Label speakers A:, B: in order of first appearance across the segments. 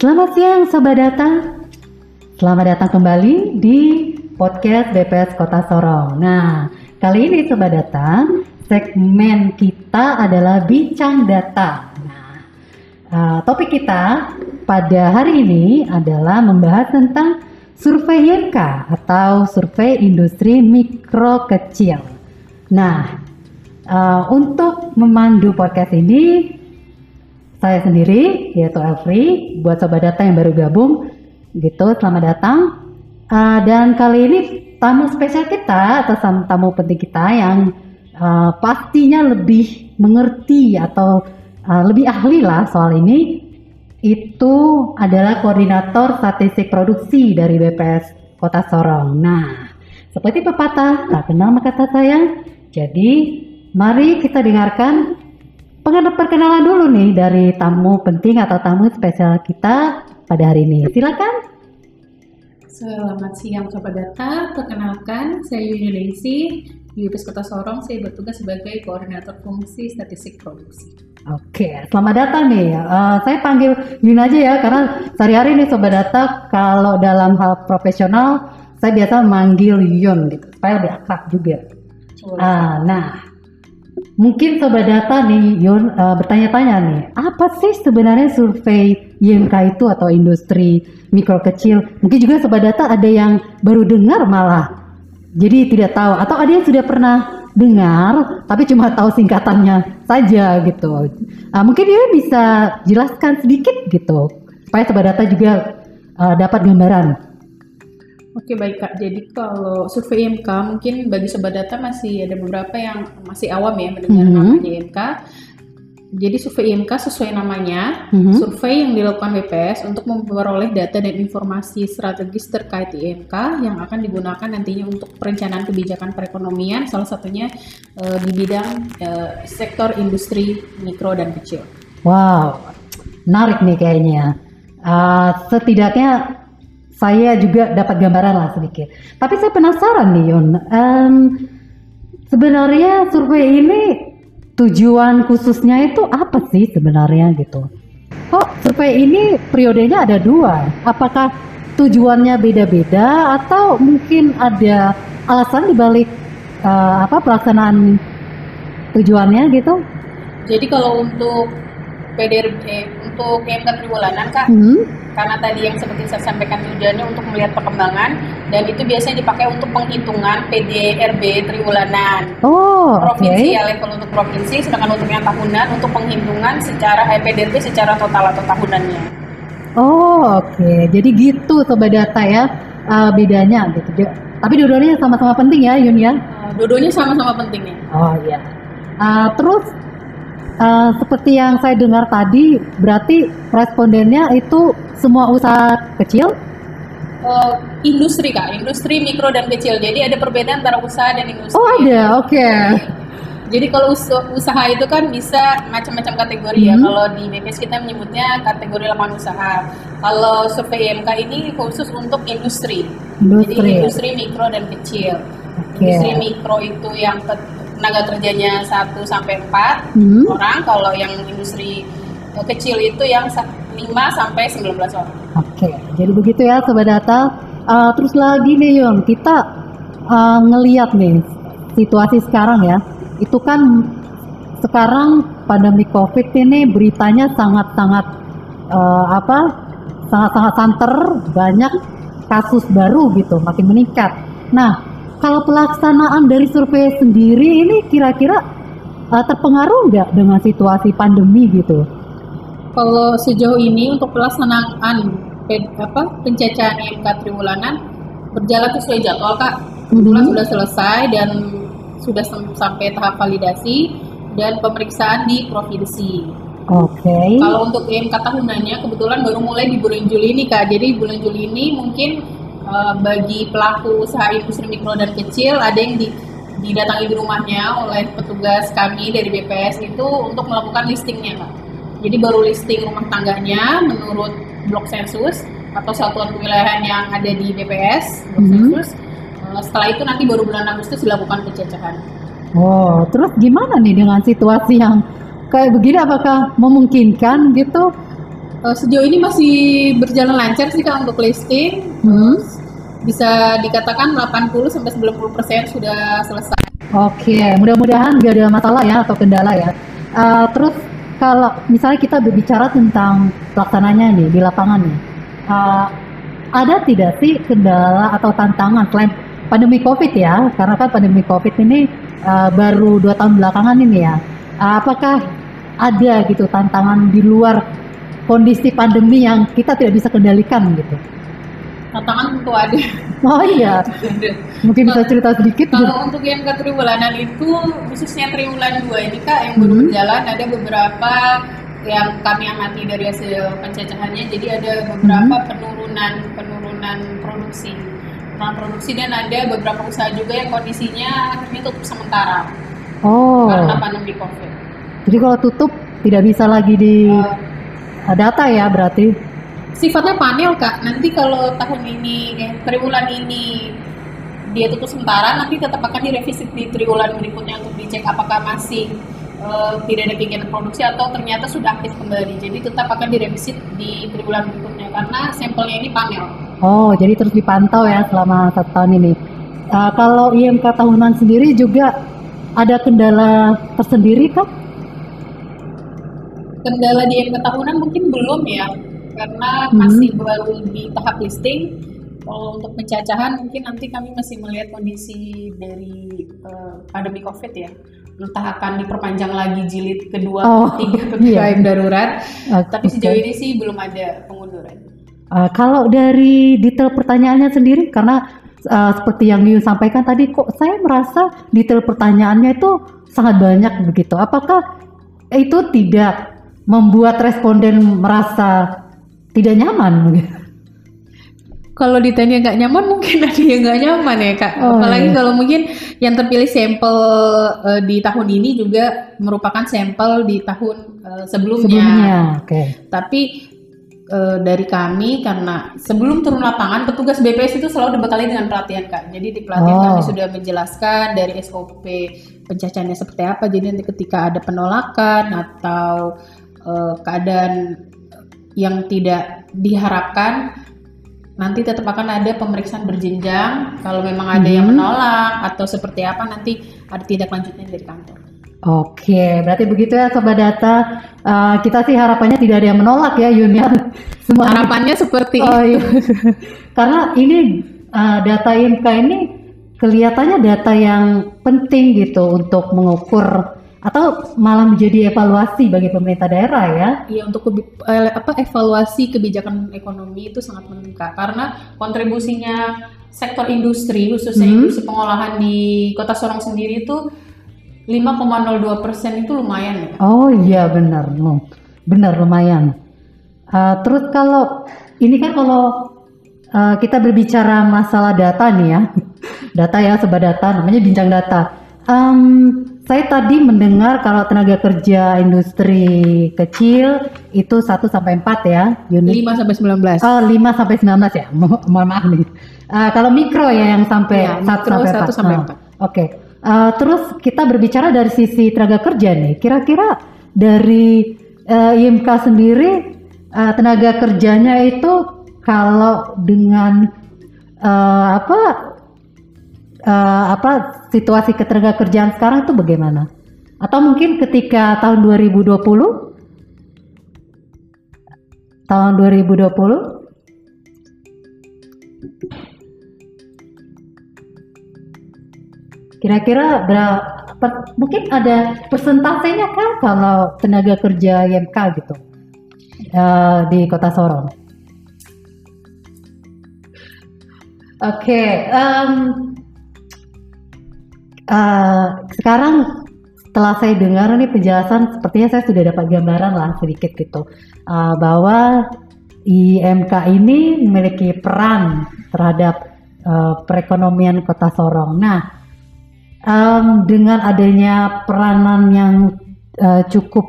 A: Selamat siang Sobat Data. Selamat datang kembali di podcast BPS Kota Sorong. Nah, kali ini Sobat Data, segmen kita adalah Bincang Data. Nah, uh, topik kita pada hari ini adalah membahas tentang survei YMK atau survei industri mikro kecil. Nah, uh, untuk memandu podcast ini saya sendiri yaitu Elfri buat sobat data yang baru gabung gitu selamat datang uh, dan kali ini tamu spesial kita atau tamu penting kita yang uh, pastinya lebih mengerti atau uh, lebih ahli lah soal ini itu adalah koordinator statistik produksi dari BPS Kota Sorong. Nah, seperti pepatah tak kenal maka tak sayang. Jadi mari kita dengarkan perkenalan dulu nih dari tamu penting atau tamu spesial kita pada hari ini. Silakan.
B: Selamat siang Sobat Data, perkenalkan saya Yuni Lengsi, di UPS Kota Sorong, saya bertugas sebagai Koordinator Fungsi Statistik Produksi.
A: Oke, selamat datang nih. Uh, saya panggil Yun aja ya, karena sehari-hari nih Sobat Data, kalau dalam hal profesional, saya biasa manggil Yun gitu, supaya lebih akrab juga. Uh, nah, Mungkin sobat data nih Yon uh, bertanya-tanya nih, apa sih sebenarnya survei YMK itu atau industri mikro kecil? Mungkin juga sobat data ada yang baru dengar malah. Jadi tidak tahu atau ada yang sudah pernah dengar tapi cuma tahu singkatannya saja gitu. Uh, mungkin dia bisa jelaskan sedikit gitu supaya sobat data juga uh, dapat gambaran
B: Oke baik Kak, jadi kalau survei IMK mungkin bagi sobat data masih ada beberapa yang masih awam ya mendengar mm -hmm. namanya IMK. Jadi survei IMK sesuai namanya, mm -hmm. survei yang dilakukan BPS untuk memperoleh data dan informasi strategis terkait IMK yang akan digunakan nantinya untuk perencanaan kebijakan perekonomian, salah satunya uh, di bidang uh, sektor industri mikro dan kecil.
A: Wow, menarik nih kayaknya. Uh, setidaknya saya juga dapat gambaran lah sedikit. Tapi saya penasaran nih Yon, um, sebenarnya survei ini tujuan khususnya itu apa sih sebenarnya gitu? Kok survei ini periodenya ada dua? Apakah tujuannya beda-beda atau mungkin ada alasan dibalik uh, apa pelaksanaan tujuannya gitu?
B: Jadi kalau untuk PDRB untuk PMK triwulanan kak. Hmm. karena tadi yang seperti saya sampaikan tujuannya untuk melihat perkembangan dan itu biasanya dipakai untuk penghitungan PDRB triwulanan.
A: Oh
B: provinsi okay. ya level untuk provinsi sedangkan untuk yang tahunan untuk penghitungan secara eh, PDRB secara total atau tahunannya.
A: Oh oke. Okay. jadi gitu sobat data ya uh, bedanya gitu. Tapi dua-duanya sama-sama penting ya Yun ya?
B: Uh, dua-duanya sama-sama penting ya.
A: Oh iya. Uh, terus Uh, seperti yang saya dengar tadi, berarti respondennya itu semua usaha kecil?
B: Uh, industri kak, industri mikro dan kecil. Jadi ada perbedaan antara usaha dan industri.
A: Oh ada, oke. Okay.
B: Jadi kalau usaha itu kan bisa macam-macam kategori ya. hmm. Kalau di BPS kita menyebutnya kategori lapangan usaha. Kalau survei IMK ini khusus untuk industri. industri. Jadi industri mikro dan kecil. Okay. Industri mikro itu yang tenaga kerjanya 1 sampai 4 hmm. orang, kalau yang industri eh, kecil itu yang 5 sampai 19 orang.
A: Oke, jadi begitu ya sobat data. Uh, terus lagi nih Yon, kita uh, ngeliat nih situasi sekarang ya. Itu kan sekarang pandemi Covid ini beritanya sangat-sangat uh, apa? sangat-sangat santer, banyak kasus baru gitu, makin meningkat. Nah, kalau pelaksanaan dari survei sendiri ini kira-kira uh, terpengaruh nggak dengan situasi pandemi gitu?
B: Kalau sejauh ini untuk pelaksanaan apa pencacahan IMK triwulanan berjalan sesuai jadwal kak. Kebetulan mm-hmm. sudah selesai dan sudah sampai tahap validasi dan pemeriksaan di provinsi.
A: Oke. Okay.
B: Kalau untuk IMK tahunannya kebetulan baru mulai di bulan Juli ini kak. Jadi bulan Juli ini mungkin uh, bagi pelaku usaha industri mikro dan kecil ada yang di, didatangi di rumahnya oleh petugas kami dari BPS itu untuk melakukan listingnya Pak. Jadi baru listing rumah tangganya menurut blok sensus atau satuan kewilayahan yang ada di BPS blok mm -hmm. sensus. Uh, setelah itu nanti baru bulan Agustus dilakukan pencecahan.
A: Oh, terus gimana nih dengan situasi yang kayak begini? Apakah memungkinkan gitu
B: Eh, sejauh ini masih berjalan lancar sih kak untuk listing.
A: Hmm.
B: Bisa dikatakan 80 sampai 90 persen sudah selesai.
A: Oke, mudah-mudahan gak ada masalah ya atau kendala ya. Uh, terus kalau misalnya kita berbicara tentang pelaksananya nih di lapangan nih, uh, ada tidak sih kendala atau tantangan selain pandemi COVID ya? Karena kan pandemi COVID ini uh, baru dua tahun belakangan ini ya. Uh, apakah ada gitu tantangan di luar kondisi pandemi yang kita tidak bisa kendalikan gitu?
B: Tantangan tentu ada.
A: Oh iya, mungkin bisa cerita sedikit.
B: Kalau
A: gitu.
B: untuk yang ke triwulanan itu khususnya triwulan dua ini kak yang baru
A: Mhm.
B: berjalan ada beberapa yang kami amati dari hasil pencacahannya. Jadi ada beberapa
A: Mhm.
B: penurunan penurunan produksi, penurunan produksi dan ada beberapa usaha juga yang kondisinya akhirnya tutup sementara
A: Oh,
B: karena pandemi covid.
A: jadi kalau tutup tidak bisa lagi di
B: Eh,
A: data ya berarti.
B: Sifatnya panel kak nanti kalau tahun ini eh, triwulan ini dia tutup sementara nanti tetap akan direvisi di triwulan berikutnya untuk dicek apakah masih eh, tidak ada kegiatan produksi atau ternyata sudah aktif kembali jadi tetap akan direvisi di triwulan berikutnya karena sampelnya ini panel
A: Oh, jadi terus dipantau ya selama satu tahun ini. Uh, kalau IMK tahunan sendiri juga ada kendala tersendiri kan?
B: kendala di MK tahunan mungkin belum ya karena
A: Mhm.
B: masih baru di tahap listing kalau untuk pencacahan mungkin nanti kami masih melihat kondisi dari eh, pandemi covid ya entah akan diperpanjang lagi jilid kedua
A: Oh,
B: ketiga
A: iya.
B: PPKM darurat
A: Uh,
B: tapi sejauh ini sih belum ada pengunduran
A: Uh, kalau dari detail pertanyaannya sendiri, karena uh, seperti yang Liu sampaikan tadi, kok saya merasa detail pertanyaannya itu sangat banyak begitu. Apakah itu tidak membuat responden merasa tidak nyaman?
B: kalau ditanya nggak nyaman mungkin ada yang nggak nyaman ya kak
A: Oh,
B: apalagi
A: iya.
B: kalau mungkin yang terpilih sampel eh, di tahun ini juga merupakan sampel di tahun eh, sebelumnya.
A: Sebelumnya, oke.
B: tapi eh, dari kami karena sebelum turun lapangan petugas BPS itu selalu dibekali dengan pelatihan kak jadi di pelatihan
A: Oh.
B: kami sudah menjelaskan dari SOP pencacahannya seperti apa jadi nanti ketika ada penolakan atau eh, keadaan yang tidak diharapkan nanti tetap akan ada pemeriksaan berjenjang kalau memang ada yang
A: Mhm.
B: menolak atau seperti apa nanti ada tindak lanjutnya dari kantor
A: Oke, berarti begitu ya Sobat Data. Uh, kita sih harapannya tidak ada yang menolak ya Yun ya. Semua
B: harapannya seperti
A: Oh
B: itu
A: iya. Karena ini uh, data IMK ini kelihatannya data yang penting gitu untuk mengukur atau malah menjadi evaluasi bagi pemerintah daerah ya.
B: Iya untuk eh, apa evaluasi kebijakan ekonomi itu sangat penting Kak karena kontribusinya sektor industri khususnya
A: Hmm.
B: industri pengolahan di Kota Sorong sendiri itu 5,02 persen itu lumayan ya.
A: Oh iya benar, benar lumayan. Uh, terus kalau ini kan kalau uh, kita berbicara masalah data nih ya, data ya sobat data, namanya bincang data. Em, saya tadi mendengar kalau tenaga kerja industri kecil itu 1 sampai 4 ya unit.
B: 5 sampai 19.
A: Oh, 5 sampai 19 ya. Mo- Mohon maaf nih. Uh, kalau mikro ya yang sampai
B: Iya,
A: 1
B: mikro
A: sampai 4.
B: 1 sampai
A: Oh,
B: 4.
A: Oke. Uh, terus kita berbicara dari sisi tenaga kerja nih. Kira-kira dari uh, IMK sendiri uh, tenaga kerjanya itu kalau dengan uh, apa uh, apa situasi ketenaga kerjaan sekarang itu bagaimana? Atau mungkin ketika tahun 2020 tahun 2020 kira-kira berapa mungkin ada persentasenya kan kalau tenaga kerja IMK gitu? Eh, di kota Sorong. Oke em, eh, sekarang setelah saya dengar nih penjelasan sepertinya saya sudah dapat gambaran lah sedikit gitu eh, bahwa IMK ini memiliki peran terhadap eh, perekonomian kota Sorong. Nah, em, dengan adanya peranan yang eh, cukup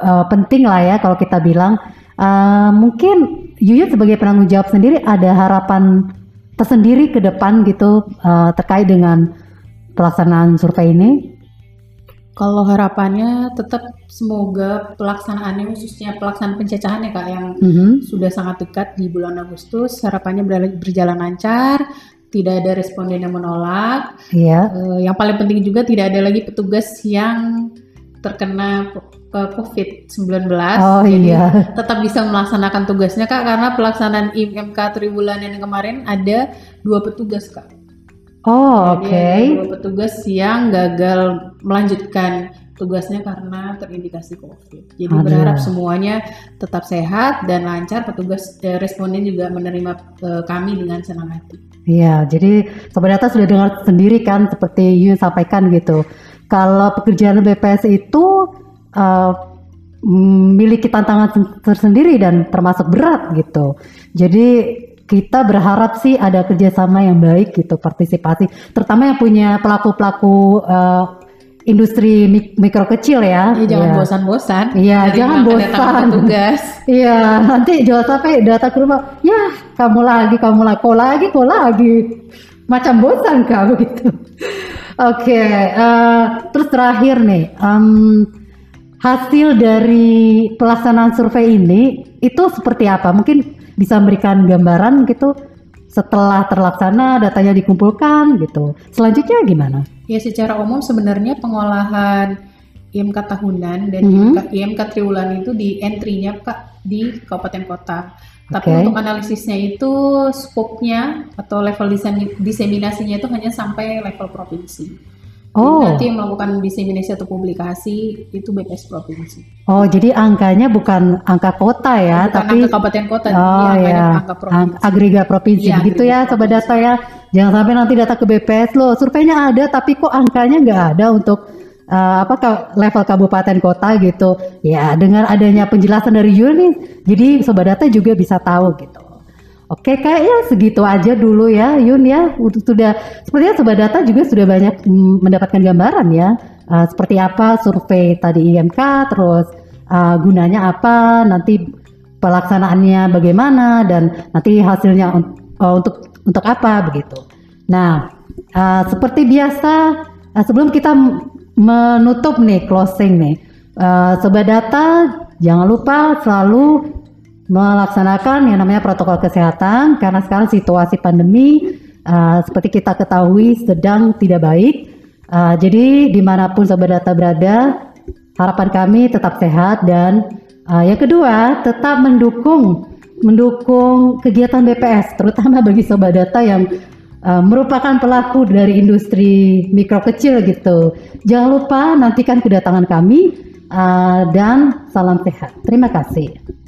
A: eh, penting lah ya kalau kita bilang, eh, mungkin Yuyun sebagai penanggung jawab sendiri ada harapan tersendiri ke depan gitu eh, terkait dengan pelaksanaan survei ini.
B: Kalau harapannya tetap semoga pelaksanaannya khususnya pelaksanaan pencecahan ya kak yang
A: Mhm.
B: sudah sangat dekat di bulan Agustus harapannya berjalan lancar, tidak ada responden yang menolak.
A: Iya.
B: Eh, yang paling penting juga tidak ada lagi petugas yang terkena eh, COVID-19.
A: Oh
B: Jadi
A: iya.
B: tetap bisa melaksanakan tugasnya kak karena pelaksanaan IMK tribulan yang kemarin ada dua petugas kak.
A: Oh, oke.
B: ada dua petugas yang gagal melanjutkan tugasnya karena terindikasi COVID. Jadi
A: Aduh.
B: berharap semuanya tetap sehat dan lancar. Petugas eh, responden juga menerima eh, kami dengan senang hati.
A: Iya, jadi Sobat Data sudah dengar sendiri kan seperti Yun sampaikan gitu. Kalau pekerjaan BPS itu uh, memiliki tantangan sen- tersendiri dan termasuk berat gitu. Jadi kita berharap sih ada kerjasama yang baik gitu, partisipasi, terutama yang punya pelaku-pelaku uh, industri mik- mikro kecil ya.
B: Jadi jangan
A: Iya.
B: bosan-bosan.
A: Iya,
B: menerima
A: jangan bosan.
B: Petugas.
A: Iya, nanti jual sampai data ke rumah. Ya, kamu lagi, kamu lagi, kau lagi, kau lagi. Macam bosan kamu gitu. Oke, eh, terus terakhir nih, em, hasil dari pelaksanaan survei ini itu seperti apa? Mungkin bisa memberikan gambaran gitu setelah terlaksana datanya dikumpulkan gitu. Selanjutnya gimana?
B: Ya secara umum sebenarnya pengolahan IMK tahunan dan
A: Mhm.
B: IMK, IMK triwulan itu di entry-nya Kak di kabupaten kota. Tapi
A: Oke.
B: untuk analisisnya itu scope-nya atau level disem- diseminasinya itu hanya sampai level provinsi. Jadi
A: Oh,
B: Nanti yang melakukan diseminasi atau publikasi itu BPS provinsi.
A: oh jadi angkanya bukan angka kota ya,
B: Bukan
A: tapi
B: angka kabupaten kota,
A: Oh ya,
B: angka provinsi.
A: Agregat provinsi
B: Iya,
A: ya,
B: agregat
A: sobat
B: provinsi.
A: data ya. Jangan sampai nanti data ke BPS loh, surveinya ada tapi kok angkanya nggak ada untuk uh, apa level kabupaten kota gitu. Ya dengan adanya penjelasan dari Yuni, jadi sobat data juga bisa tahu gitu. Oke, kayaknya segitu aja dulu ya, Yun ya. Udah- Sudah sepertinya sobat data juga sudah banyak mm, mendapatkan gambaran ya, uh, seperti apa survei tadi IMK, terus uh, gunanya apa, nanti pelaksanaannya bagaimana dan nanti hasilnya un- uh, untuk untuk apa begitu. Nah, uh, seperti biasa uh, sebelum kita menutup nih closing nih, uh, sobat data jangan lupa selalu melaksanakan yang namanya protokol kesehatan karena sekarang situasi pandemi uh, seperti kita ketahui sedang tidak baik. Uh, jadi di mana pun sobat data berada, harapan kami tetap sehat dan uh, yang kedua tetap mendukung mendukung kegiatan BPS terutama bagi sobat data yang uh, merupakan pelaku dari industri mikro kecil gitu. Jangan lupa nantikan kedatangan kami uh, dan salam sehat. Terima kasih.